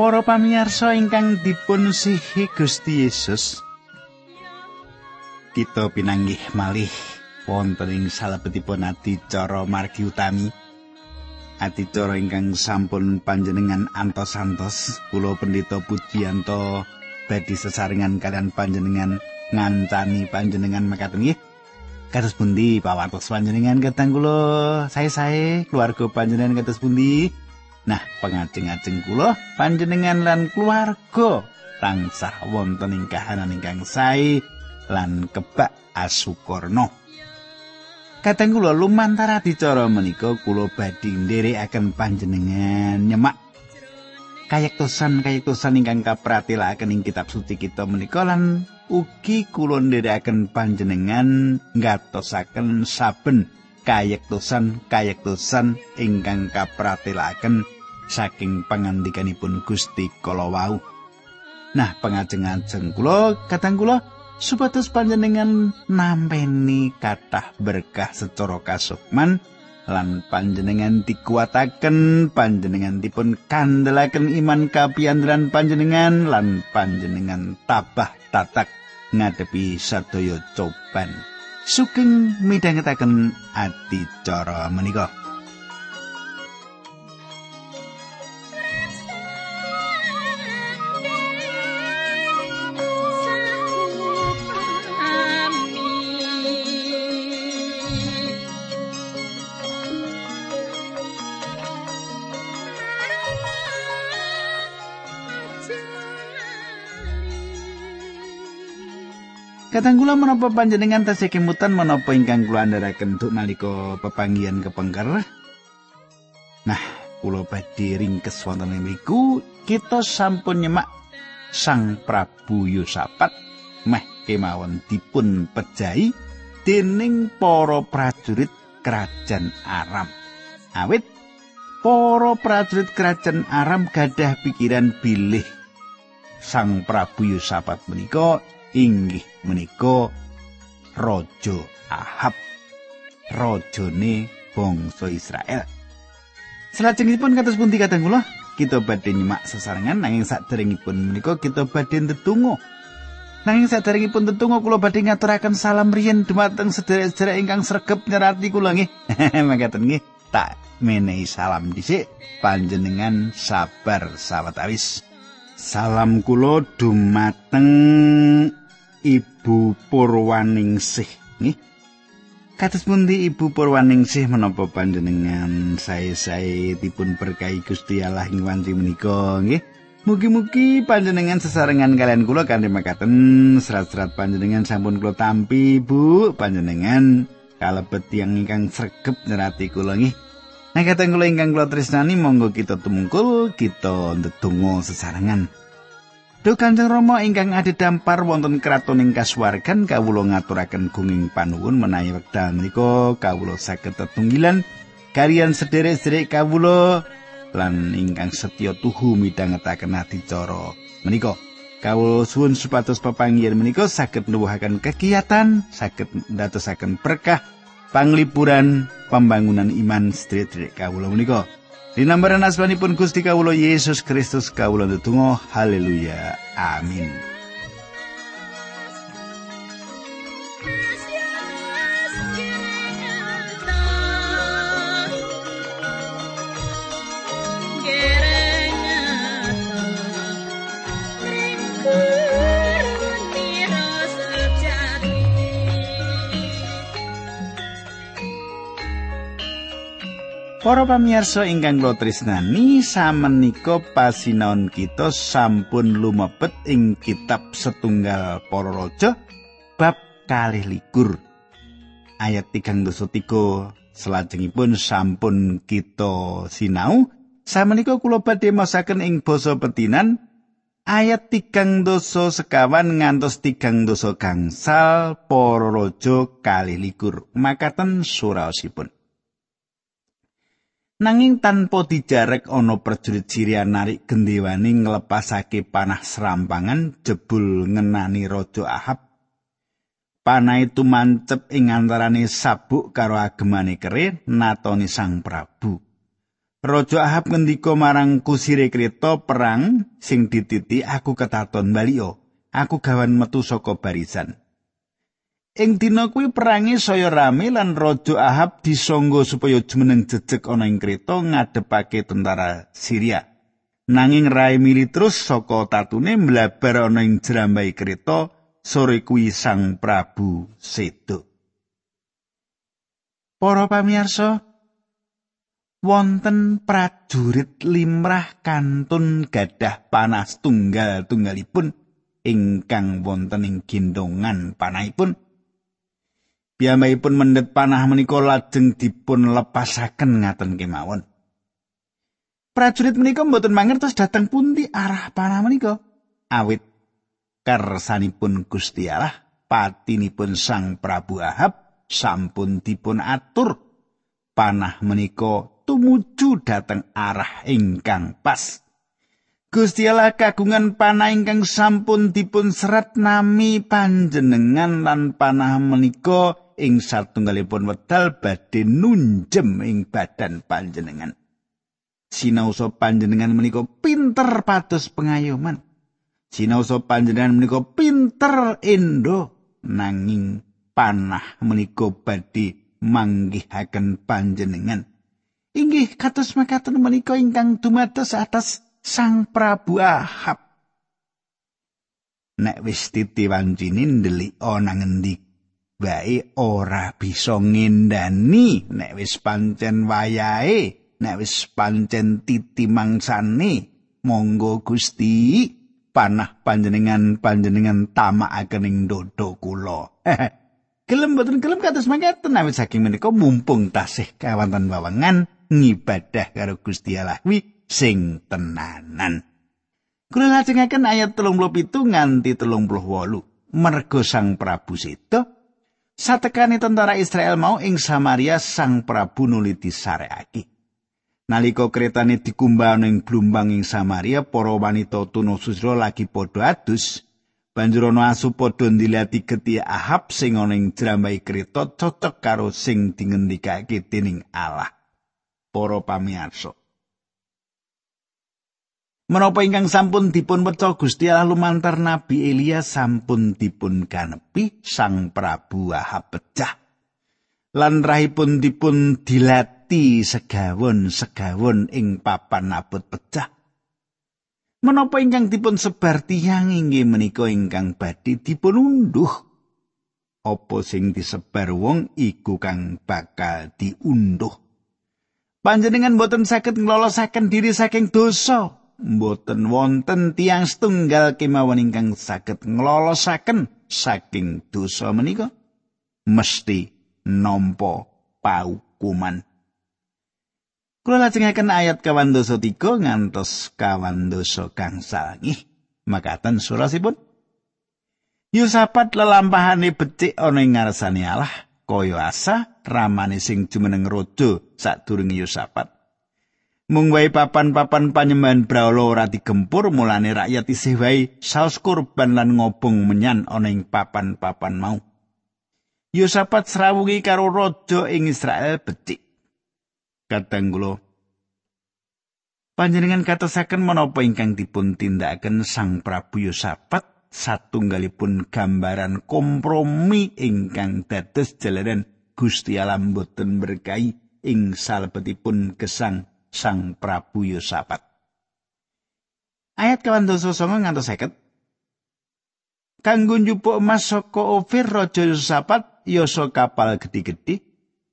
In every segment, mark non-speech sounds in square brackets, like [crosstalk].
Para pamirsa ingkang dipun sihi Gusti Yesus. Kita pinanggih malih wonten ing salebetipun adicara margi utami. Adicara ingkang sampun panjenengan antos-antos kula Pendeta Pujiyanto badhe sesarengan kalian panjenengan ngancani panjenengan mekaten nggih. Kados pundi pawartos panjenengan katang kula sae-sae keluarga panjenengan kados pundi? Nah, pengajeng-ajeng kula panjenengan lan keluarga tansah wonten ing kahanan ingkang sae lan kebak asukurna. Kadang kula lumantar adicara menika kula badhe nderekaken panjenengan nyemak kayektosan kayektosan ingkang kapratelaken ing kitab suci kita menika lan ugi kula nderekaken panjenengan ngatosaken saben kayektosan kayektosan ingkang kapratelaken saking pangandikanipun Gusti kala wau. Nah, pengajeng-ajeng kula kadang kula supados panjenengan nampeni kathah berkah secara kasukman lan panjenengan dikuataken panjenengan dipun kandelaken iman kapiandaran panjenengan lan panjenengan tabah tatak ngadepi sadaya coban. Suking midhangetaken ati cara menika. Kadang kula menapa panjenengan tasih kemutan menapa ingkang kula andharaken untuk nalika pepanggihan kepengker. Nah, kula badhe ringkes wonten kita sampun nyemak Sang Prabu Yosafat meh kemawon dipun pejahi dening para prajurit kerajaan Aram. Awit para prajurit kerajaan Aram gadah pikiran bilih Sang Prabu Yosafat menika inggih menika Raja Ahab rajane bangsa Israel. Salajengipun kados pundi kadang kula kita badhe nyimak sesarengan nanging saderengipun menika kita badhe ndedonga. Nanging saderengipun ndedonga kula badhe ngaturaken salam riyen dumateng sedherek-sedherek ingkang sregep nyerati kula nggih. [laughs] Mangkaten nggih. Tak menehi salam dhisik panjenengan sabar sawetawis. Salam kula dumateng Ibu Purwaningsih nggih. Kados pundi Ibu Purwaningsih menapa panjenengan sae-sae dipun berkahi Gusti Allah ing wanci menika nggih. Mugi-mugi panjenengan sesarengan kalian kula kanthi makaten serat-serat panjenengan sampun kula tampi Bu panjenengan kalebet tiyang ingkang sregep nerati kula nggih. Nah kateng kula ingkang kula tresnani monggo kita tumungkul kita ndedonga sesarengan. Duh Kanjeng Rama ingkang adhedhampar wonten kraton ing kasuwargan kawula ngaturaken gunging panuwun menawi wekdal menika kawula saged tetunggilan kalian sederek-sederek kawula lan ingkang setya tuhu midhangetaken adicara menika. Kawula suwun supados pepanggihan menika saged nuwuhaken kegiatan, saged ndadosaken berkah panglipuran pembangunan iman sederek-sederek kawula menika. Dinambaran asmanipun Gusti Kawulo Yesus Kristus Kawulo Ndedonga haleluya. Amin Para pamirsa ingkang kula tresnani, samenika pasinaon kita sampun lumebet ing kitab setunggal para raja bab kalih likur. Ayat 33 selajengipun sampun kita sinau. Samenika kula badhe masaken ing basa petinan ayat tigang dosa sekawan ngantos tigang dosa gangsal para raja kalih likur. Makaten suraosipun. Nanging tanpa dijarek ana prajurit Syria narik gendhewane nglepasake panah serampangan jebul ngenani raja Ahab. Panah itu mancep ing antarane sabuk karo agemane kere natoni Sang Prabu. Raja Ahab ngendika marang kusire kreta perang sing dititi aku ketaton balio. Aku gawan metu saka barisan. Ing dina kuwi perangi saya rame lan Raja Ahab disangga supaya jumeneng jejeg ana ing kreta ngadepake tentara Syria. Nanging rai mili terus saka tatune mlabar ana ing jrambai kreta sore kuwi Sang Prabu sedo. Para pamirsa, wonten prajurit limrah kantun gadah panas tunggal tunggalipun ingkang wonten ing gendongan panahipun piyambakipun mendhet panah menika lajeng dipun lepasaken ngaten kemawon. Prajurit menika mboten mangertos dhateng pundi arah panah menika? Awit kersanipun Gusti Allah patinipun Sang Prabu Ahab sampun dipun atur. Panah menika tumuju dhateng arah ingkang pas. Gusti Allah kagungan panah ingkang sampun dipun serat nami panjenengan lan panah menika ing satunggalipun wedal badhe nunjem ing badan panjenengan. Sinausa panjenengan menika pinter pados pengayoman. Sinausa panjenengan menika pinter endo nanging panah menika badhe manggihaken panjenengan. Inggih kados makaten menika ingkang dumados atas Sang Prabu Ahab. Nek wis titiwancini ndelik ana ngendi bae ora bisa ngendani nek wis pancen wayahe nek wis pancen titi mangsane monggo Gusti panah panjenengan panjenengan tamakaken ing dodo kula [laughs] gelem boten gelem kados mangkaten awit saking menika mumpung tasih kawanten wawangan ngibadah karo Gusti Allah sing tenanan. Kula lajengaken ayat 37 nganti 38. Mergo Sang Prabu Seda satekane tentara Israel mau ing Samaria Sang Prabu nuli disareake. Nalika kretane dikumbah ing blumbang ing Samaria, para wanita tuna susra lagi padha adus. Banjur ana asu padha ndilati geti Ahab sing ana ing jrambai kreta cocok karo sing dingendikake dening Allah. para pamirsa. Menapa ingkang sampun dipun weca Gusti Allah lumantar Nabi Elia sampun dipun kanepi Sang Prabu Ahab pecah. Lan rahipun dipun dilati segawon-segawon ing papan abot pecah. Menapa ingkang dipun sebar tiyang inggih menika ingkang badhe dipun unduh. Apa sing disebar wong iku kang bakal diunduh. Panjenengan boten saged nglolosaken diri saking dosa. Boten wonten tiang setunggal kemawon ingkang saged nglolosaken saking dosa menika. Mesti nampa paukuman. Kula lajengaken ayat kawan dosa tiga ngantos kawan dosa kang salangih. Makaten surasipun. Yusapat lelampahane becik ana ing ngarsane Allah kaya asa ramane sing jumeneng raja sadurunge Yosafat. Mung wae papan-papan panyembahan brahala ora digempur mulane rakyat isih wae saos kurban lan ngobong menyan ana ing papan-papan mau. Yosafat srawungi karo raja ing Israel becik. Kadang kula panjenengan katosaken menapa ingkang dipun tindakaken Sang Prabu Yosafat satunggalipun gambaran kompromi ingkang dados jalanan Gusti Allah boten berkahi ing salebetipun gesang Sang Prabu Yosafat. Ayat kawan dosa songo ngantos seket. Kanggo njupuk emas saka Ofir Raja Yosafat yoso kapal gede-gede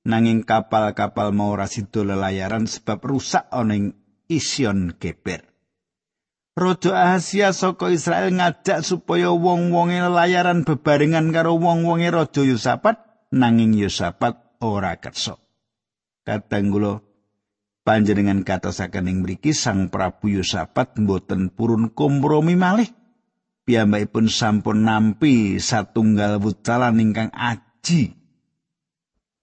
nanging kapal-kapal mau rasido lelayaran sebab rusak ana ing Ision Geber. Raja Ahasia saka Israel ngajak supaya wong-wonge layaran bebarengan karo wong-wonge Raja Yosafat nanging Yosafat ora kersa. Kadang panjenengan katosaken ing mriki Sang Prabu Yosafat mboten purun kompromi malih. Piyambakipun sampun nampi satunggal wucalan ingkang aji.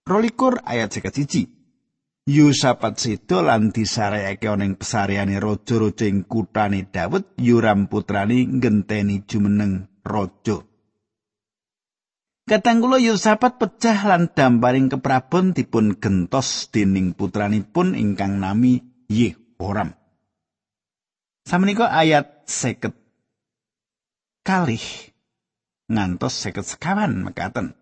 Rolikur ayat 1 Yusapat sedo lan disareyake ana ing pesariane raja-raja ing kutane Daud, Yuram putrani ngenteni jumeneng raja. Katanggula Yusapat pecah lan damparing keprabon dipun gentos dening putranipun ingkang nami Yehoram. Samenika ayat seket kalih ngantos seket sekawan mekaten.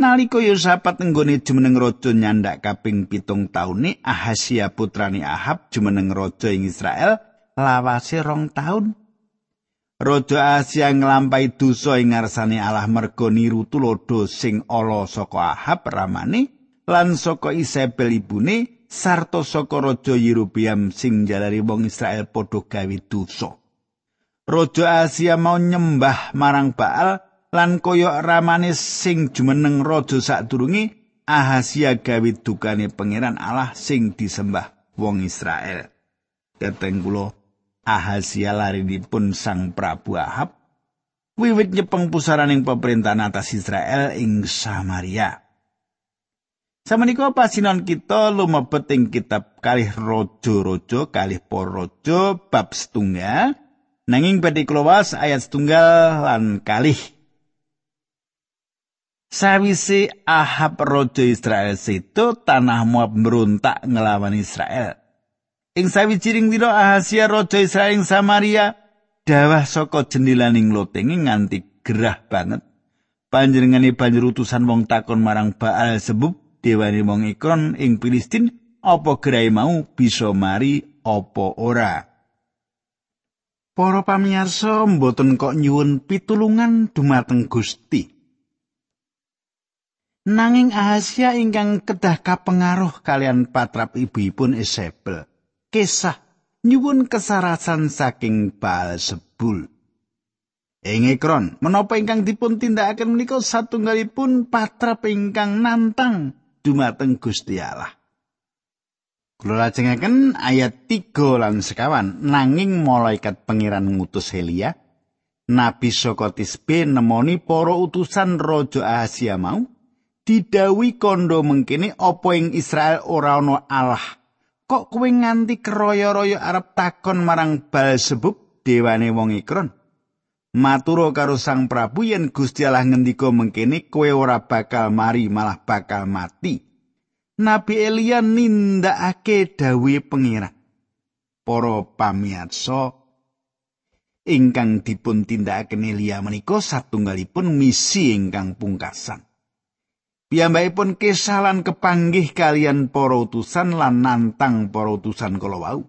Nalika Yosafat nggone jumeneng raja nyandak kaping pitung taune Ahasia putrani Ahab jumeneng raja ing Israel lawase rong taun. Raja Asia nglampahi dosa ing ngarsane Allah merga niru tulodo sing ala saka Ahab ramane lan saka Isabel ibune sarta saka raja Yerobiam sing jalari wong Israel padha gawe dosa. Raja Asia mau nyembah marang Baal lan kaya ramane sing jumeneng raja sadurunge Ahasia gawe dukane pangeran Allah sing disembah wong Israel. Kateng kula Ahasia larinipun Sang Prabu Ahab wiwit nyepeng pusaraning pemerintahan atas Israel ing Samaria. Samenika pasinan kita lumebet ing kitab kalih raja-raja kalih raja bab setunggal nanging badhe ayat setunggal lan kalih Sawise Ahab raja Israel seto tanah Moab merontak ngelawan Israel. Ing sawijining dina Ahasia raja Israel ing Samaria dawah saka jendilaning lotenge nganti gerah banget. Panjenengane banjur utusan wong takon marang Baal sebab dewane wong ikron ing Filistin apa gerai mau? Bisa mari apa ora? Para pamirsa mboten kok nyuwun pitulungan dumateng Gusti. Nanging Ahasia ingkang kedah kapengaruh kalian patrap ibuyipun Isabel kisah. Nyuwun kesarasan saking Baal Sebul. Ing ekron menapa ingkang dipun tindakaken menika satunggalipun patrap ingkang nantang dumateng Gusti Allah. Kula lajengaken ayat 3 lan sekawan. Nanging malaikat pangeran ngutus Elia nabi saka Tisbe nemoni para utusan raja Asia mau didawi kondo mengkene apa ing Israel ora ana Allah kok kowe nganti keroyo-royo arep takon marang Baal sebab dewane wong ikron Maturo karo Sang Prabu yen Gusti Allah ngendika mengkene kowe ora bakal mari malah bakal mati. Nabi Elia nindakake dawuhe pengira. Para pamirsa ingkang dipun tindakaken Elia menika satunggalipun misi ingkang pungkasan. Piyambakipun kesalan kepanggih kalian para utusan lan nantang para utusan kala wau.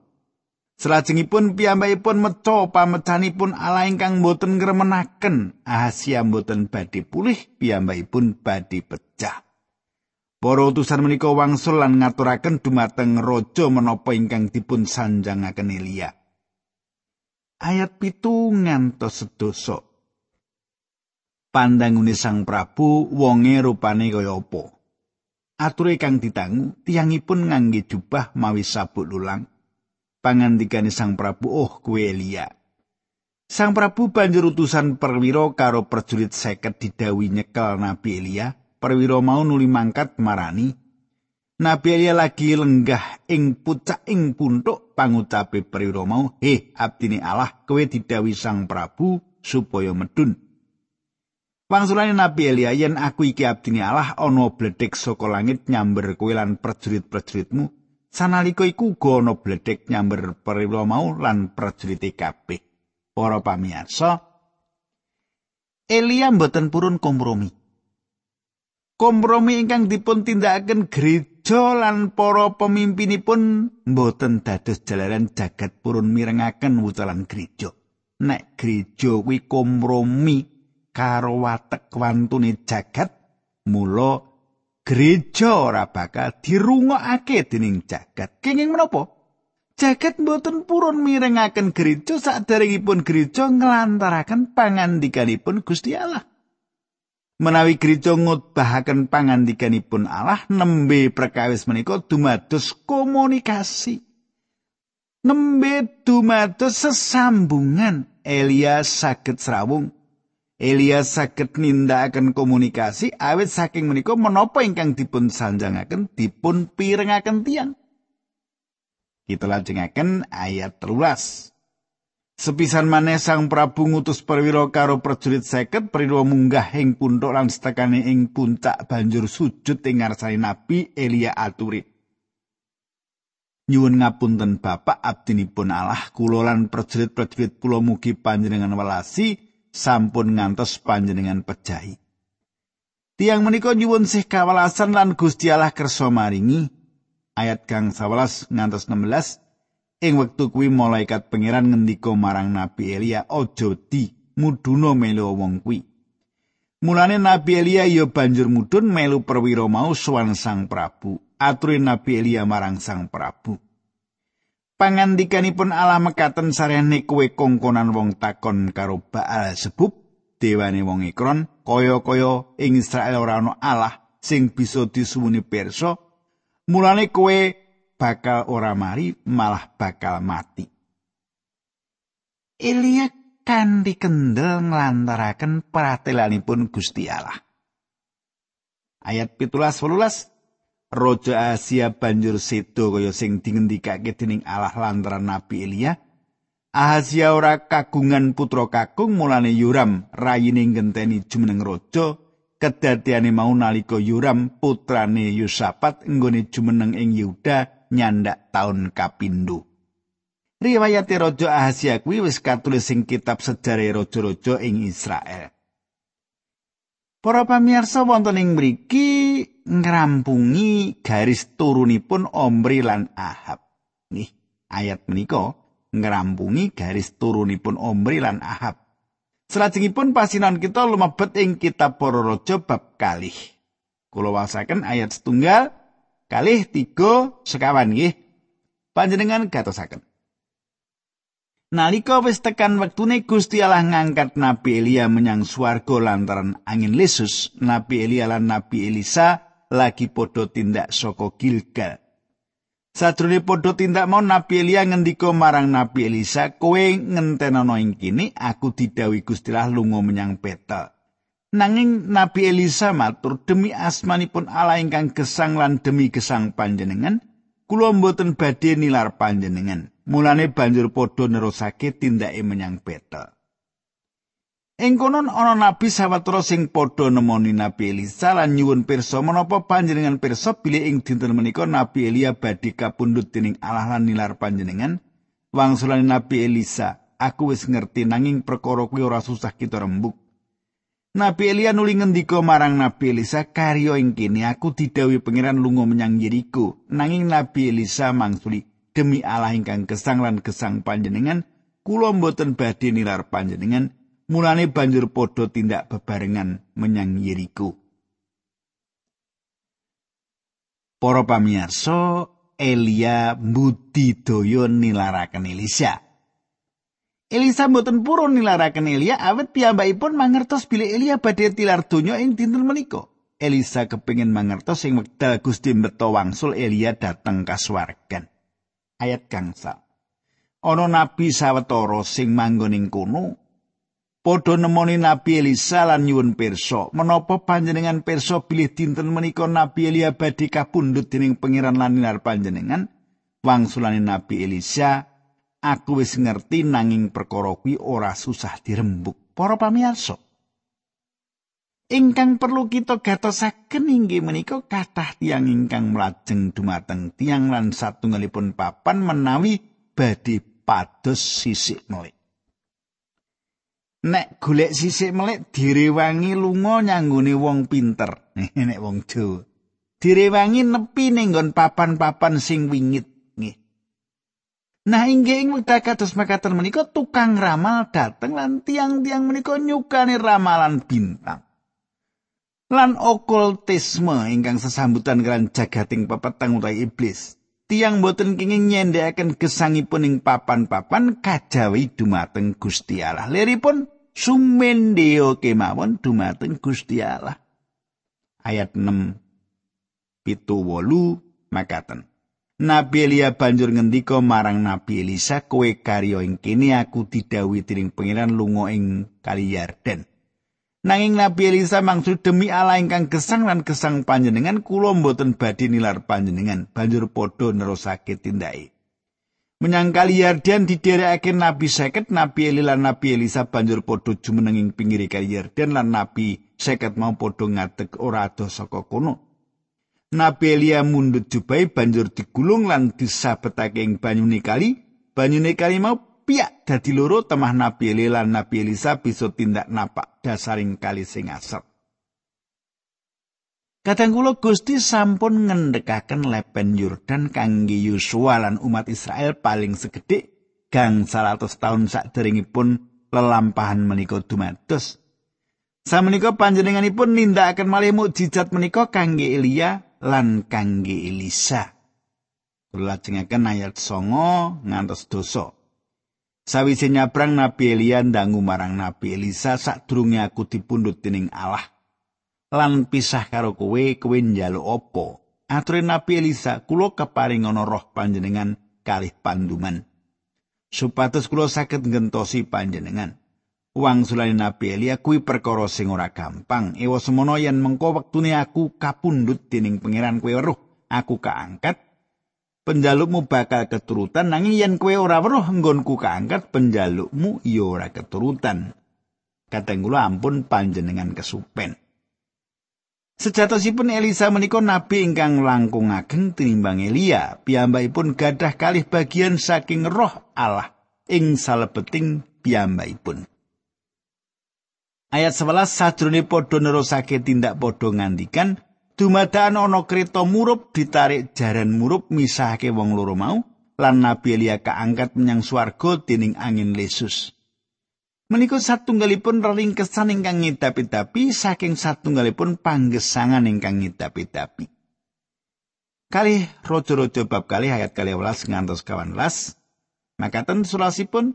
Selajengipun piyambakipun meca pamecanipun ala ingkang boten ngremenaken Asia boten badhe pulih piyambakipun badhe pecah. Para utusan menika wangsul lan ngaturaken dumateng raja menapa ingkang dipun sanjangaken Elia. Ayat pitu ngantos sedoso. Pandangune Sang Prabu wonge rupane kaya apa? Ature kang ditangu tiyangipun ngangge jubah mawi sabuk lulang pangandikane Sang Prabu, "Oh, kuwe Elia." Sang Prabu banjur utusan perwira karo prajurit seket didawi nyekel Nabi Elia. Perwira mau nuli mangkat marani. Nabi Elia lagi lenggah ing pucak ing puntuk pangucape perwira mau, "He, abdine Allah, kowe didawi Sang Prabu supaya medun." Wangsulane Nabi Elia yen aku iki abdine Allah ana bledhek saka langit nyamber kowe lan prajurit-prajuritmu Sanalika iku uga ana bledhek nyamber perwira mau lan prajurite kabeh. Para pamirsa, Elia mboten purun kompromi. Kompromi ingkang dipun tindakaken gereja lan para pemimpinipun mboten dados jalaran jagat purun mirengaken wucalan gereja. Nek gereja kuwi kompromi karo watek wantune jagat, mula gereja ora bakal dirungokake dening jagat. Kenging menapa? Jagat mboten purun mirengaken gereja saderengipun gereja nglantaraken pangandikanipun Gusti Allah. Menawi gereja ngutbahaken pangandikanipun Allah nembe perkawis menika dumados komunikasi. Nembe dumados sesambungan Elia saged srawung Elia saged nindakaken komunikasi awit saking menika menapa ingkang dipun sanjangaken dipun pirengaken tiang. Kita lajengaken ayat terulas. Sepisan maneh sang Prabu ngutus perwira karo prajurit seket perwira munggah ing puntuk lan setekane ing puncak banjur sujud ing ngarsane Nabi Elia aturi. Nyuwun ngapunten Bapak abdinipun Allah kula lan prajurit-prajurit kula mugi panjenengan welasi sampun ngantos panjenengan pejahi. Tiang menika nyuwun sih kawelasan lan Gusti Allah kersa maringi ayat kang 11 ngantos 16 ing wektu kuwi malaikat pangeran ngendika marang Nabi Elia aja di muduna melu wong kuwi. Mulane Nabi Elia ya banjur mudhun melu perwira mau suwan Sang Prabu. Ature Nabi Elia marang Sang Prabu. Pangandikanipun Allah mekaten sarene kowe kongkonan wong takon karo Baal sebub dewane wong Ekron kaya-kaya ing Israel ora ana Allah sing bisa disuwuni pirsa. Mulane kowe bakal ora mari malah bakal mati. Elia kanthi kendel nglantaraken pratelanipun Gusti Allah. Ayat 17 18 Raja Asia banjur sedo kaya sing dingendikake dening Allah lantaran Nabi Elia. Ahazia ora kagungan putra kakung mulane Yuram rayine ngenteni jumeneng raja kedadiane mau nalika Yuram putrane Yusafat nggone jumeneng ing Yehuda nyandak taun kapindho. Riwayat Raja Ahazia kuwi wis katulis ing kitab sejarah raja-raja ing Israel. Para pamirsa wonten ing mriki ngrampungi garis turunipun Omri lan Ahab. Nih, ayat menika ngrampungi garis turunipun Omri lan Ahab. Salajengipun pasinan kita lumebet ing kitab Para Raja bab kalih. Kula wasaken ayat setunggal kalih tiga sekawan nggih. Panjenengan gatosaken. Nalika wis tekan wektune Gusti Allah ngangkat Nabi Elia menyang swarga lantaran angin lesus, Nabi Elia lan Nabi Elisa lagi padha tindak saka Gilgal. Sadurunge padha tindak mau Nabi Elia ngendika marang Nabi Elisa, "Kowe ngentenono ing kene, aku didhawuhi Gusti Allah lunga menyang Betel." Nanging Nabi Elisa matur demi asmanipun Allah ingkang gesang lan demi gesang panjenengan, kula mboten badhe nilar panjenengan. mulane banjur padha nerusake tindake menyang Betel. Ing konon ana nabi sawetara sing padha nemoni Nabi Elisa lan nyuwun pirsa menapa panjenengan pirsa bilih ing dinten menika Nabi Elia badhe kapundhut dening Allah lan nilar panjenengan. Wangsulane Nabi Elisa, aku wis ngerti nanging perkara kuwi ora susah kita rembuk. Nabi Elia nuli ngendika marang Nabi Elisa, "Karya ing kene aku didhawuhi pangeran lunga menyang Yeriko." Nanging Nabi Elisa mangsuli, demi Allah ingkang gesang lan gesang panjenengan kula mboten badhe nilar panjenengan mulane banjur padha tindak bebarengan menyang Yeriko Para pamirsa Elia mbudidaya nilaraken Elisa. Elisa mboten purun nilaraken Elia awet piyambakipun mangertos bilih Elia badhe tilar donya ing dinten menika. Elisa kepingin mangertos sing wekdal Gusti mbeta wangsul Elia dateng kasuwargan. Ayat gangsa. Ana nabi sawetara sing manggon ing kono padha nemoni Nabi Elisa lan nyuwun pirsa, menapa panjenengan pirsa bilih dinten menika Nabi Elia badhe kapundhut dening pangeran lan nilar panjenengan? Wangsulane Nabi Elisa, aku wis ngerti nanging perkara kuwi ora susah dirembuk. Para pamirsa, ingkang perlu kita gatosaken inggih menika kathah tiang ingkang mlajeng dumateng tiang lan satunggalipun papan menawi badhe pados sisik melik. Nek golek sisik melik direwangi lunga nyanggone wong pinter. [laughs] Nek wong Jawa. Direwangi nepi ning papan-papan sing wingit nggih. Nah inggih ing wekdal kados makaten menika tukang ramal dateng lan tiang-tiang menika nyukani ramalan bintang. lan okultisme ingkang sesambutan kelan jagating pepeteng utawi iblis. Tiang boten kenging nyendekaken gesangipun ing papan-papan kajawi dumateng Gusti Allah. Liripun sumendeo kemawon dumateng Gusti Allah. Ayat 6 pitu wolu makaten. Nabi Elia banjur ngendika marang Nabi Elisa, kowe karya ing kene aku didhawuhi dening pangeran lunga ing Kali Yarden. Nanging Nabi Elisa mangsud demi Allah ingkang gesang lan gesang panjenengan kula mboten badhe nilar panjenengan banjur padha nerusake tindake. Menyang kali Yarden diderekake Nabi Seket, Nabi Eli lan Nabi Elisa banjur padha jumeneng ing pinggir kali Yarden lan Nabi Seket mau padha ngadeg ora ado saka kono. Nabi Elia mundut jubai banjur digulung lan disabetake ing banyune kali. Banyune kali mau piak dadi loro temah Nabi Elia lan Nabi Elisa bisa tindak napak dasaring kali sing asep. Kadang kula Gusti sampun ngendhekaken lepen Yordan kangge Yosua lan umat Israel paling segede gang 100 tahun saderengipun lelampahan menika dumados. Samenika panjenenganipun nindakaken malih mukjizat menika kangge Elia lan kangge Elisa. Lajengaken ayat songo ngantos dosa. Sawise nyabrang Nabi Elia ndangu marang Nabi Elisa sadurunge aku dipundhut dening Allah lan pisah karo kowe kowe njaluk apa? Ature Nabi Elisa, kula keparing ana roh panjenengan kalih panduman. Supados kula saged ngentosi panjenengan. Wang sulane Nabi Elia kuwi perkara sing ora gampang. Ewa semono yen mengko wektune aku kapundhut dening pangeran kowe weruh, aku kaangkat. Penjalukmu bakal keturutan nanging yen kowe ora weruh nggonku kaangkat, penjalukmu ya ora keturutan. Kateng kula ampun panjenengan kesupen. Sejatosipun Elisa menika nabi ingkang langkung ageng tinimbang Elia. Piyambakipun gadah kalih bagian saking roh Allah ing salebeting piyambakipun. Ayat 11 sajrone padha nerusake tindak padha ngandikan dumadakan ana kereta murup ditarik jaran murup misahake wong loro mau lan Nabi Elia kaangkat menyang swarga dening angin lesus. Menika satunggalipun reringkesan ingkang ngidapi-dapi saking satunggalipun panggesangan ingkang ngidapi-dapi. Kali rojo-rojo bab kali ayat kali welas ngantos kawan las. Makaten surasipun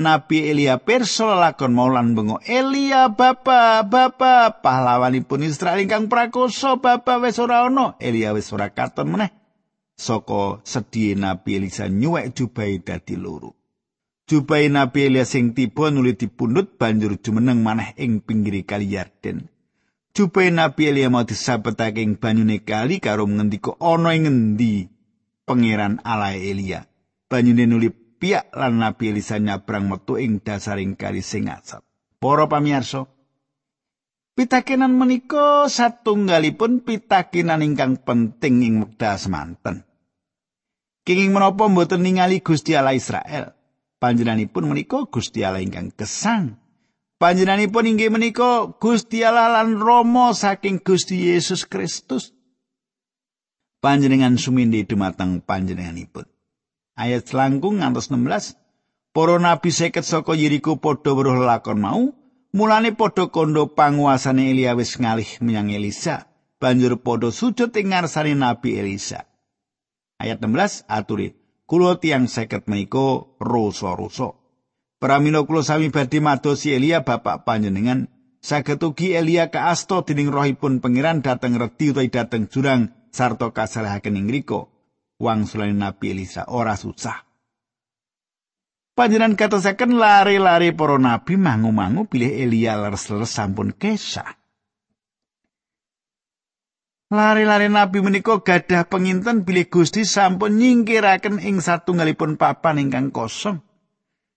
Nabi Elia perso lakon maulan bengo Elia bapa bapa. Pahlawanipun Israel ingkang prakoso bapa wis ora ana Elia wis ora katon meneh. Saka sedhi Nabi Elisa nyuwek jubai dadi loro. Jubai Nabi Elia sing tiba nuli dipundhut banjur jumeneng maneh ing pinggir kali Yarden. Jubai Nabi Elia mau disabetake ing banyune kali karo ngendika ana ing ngendi? Pangeran Allah Elia. Banyune nuli piak lan Nabi Elisa nyabrang metu ing dasaring kali sing asap. Para pamirsa, pitakenan menika satunggalipun pitakenan ingkang penting ing wekdal semanten. Kenging menapa mboten ningali Gusti Allah Israel? Panjenenganipun menika Gusti Allah ingkang gesang. Panjenenganipun inggih menika Gusti Allah lan Rama saking Gusti Yesus Kristus. Panjenengan sumindi dumateng panjenenganipun. Ayat selangkung ngantos 16 para nabi seket saka Yeriko padha weruh lakon mau mulane padha kondo panguasane Elia wis ngalih menyang Elisa banjur padha sujud ing ngarsane nabi Elisa. Ayat 16 aturi kula tiang seket menika rasa-rasa pramila kula sami badhe madosi Elia bapak panjenengan saged ugi Elia kaasto dening rohipun pangeran dateng redi utawi dateng jurang sarta kasalahaken ing riko wang sulane Nabi Elisa ora susah. Panjenan katosaken lari-lari para nabi mangu-mangu pilih Elia leres-leres sampun kesah. Lari-lari nabi menika gadah penginten bilih Gusti sampun nyingkiraken ing satunggalipun papan ingkang kosong.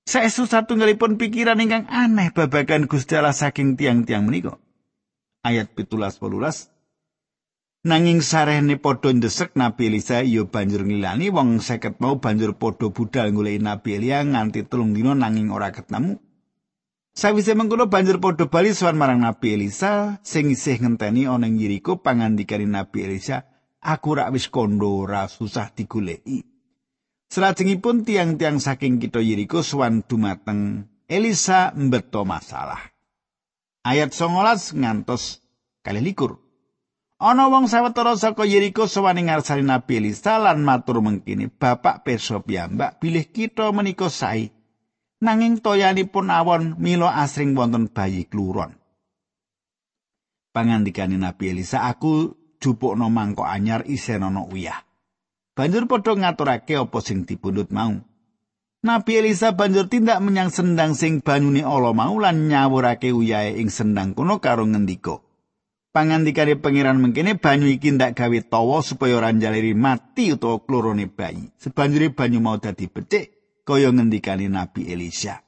Saestu satunggalipun pikiran ingkang aneh babagan Gusti Allah saking tiang-tiang menika. Ayat 17 18 Nanging sarehne padha ndesek Nabi Elisa ya banjur ngilani wong seket mau banjur padha budal golek Nabi Elia nganti telung dina nanging ora ketemu. Sawise mengkono banjur padha bali sowan marang Nabi Elisa sing isih ngenteni ana ing Yeriko pangandikane Nabi Elisa, "Aku rak wis kondo ora susah digoleki." Salajengipun tiang-tiang saking kita Yeriko sowan dumateng Elisa mbeto masalah. Ayat 19 ngantos kali likur. Ana wong sawetara saka Yeriko sowan ing ngarsane Nabi Elisa lan matur mengkini, "Bapak pirsa piyambak, bilih kita menika sae. Nanging toyanipun awon mila asring wonten bayi kluron." Pangandikane Nabi Elisa, "Aku jupukno mangkok anyar isen ana uyah." Banjur padha ngaturake apa sing dipundhut mau. Nabi Elisa banjur tindak menyang sendang sing banyune ala mau lan nyawurake uyahe ing sendang kono karo ngendika, pangandikane pangeran mengkene banyu iki ndak gawe tawa supaya ora njaliri mati utawa klorone bayi. Sebanjure banyu mau dadi becik kaya ngendikane Nabi Elisa.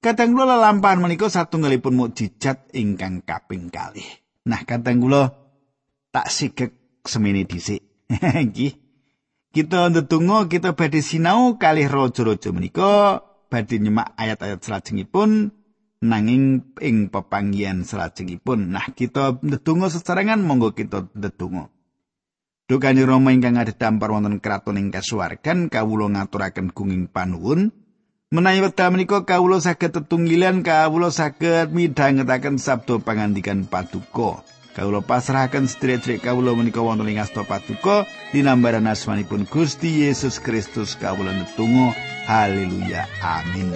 Kadang kula lampahan menika satunggalipun mukjizat ingkang kaping kalih. Nah, kadang kula tak sigek semene dhisik. [laughs] Nggih. kita ndedonga kita badhe sinau kalih raja-raja menika badhe nyemak ayat-ayat salajengipun nanging ing pepanggihan salajengipun. Nah, kita ndedonga sesarengan monggo kita ndedonga. Dukane Rama ingkang adhedhampar wonten kraton ing kasuwargan kawula ngaturaken gunging panuwun. Menawi wekdal menika kawula saged tetunggilan kawula saged midhangetaken sabda pangandikan paduka. Kawula pasrahaken sedherek kawula menika wonten ing asta paduka dinambaran asmanipun Gusti Yesus Kristus kawula netunggal haleluya amin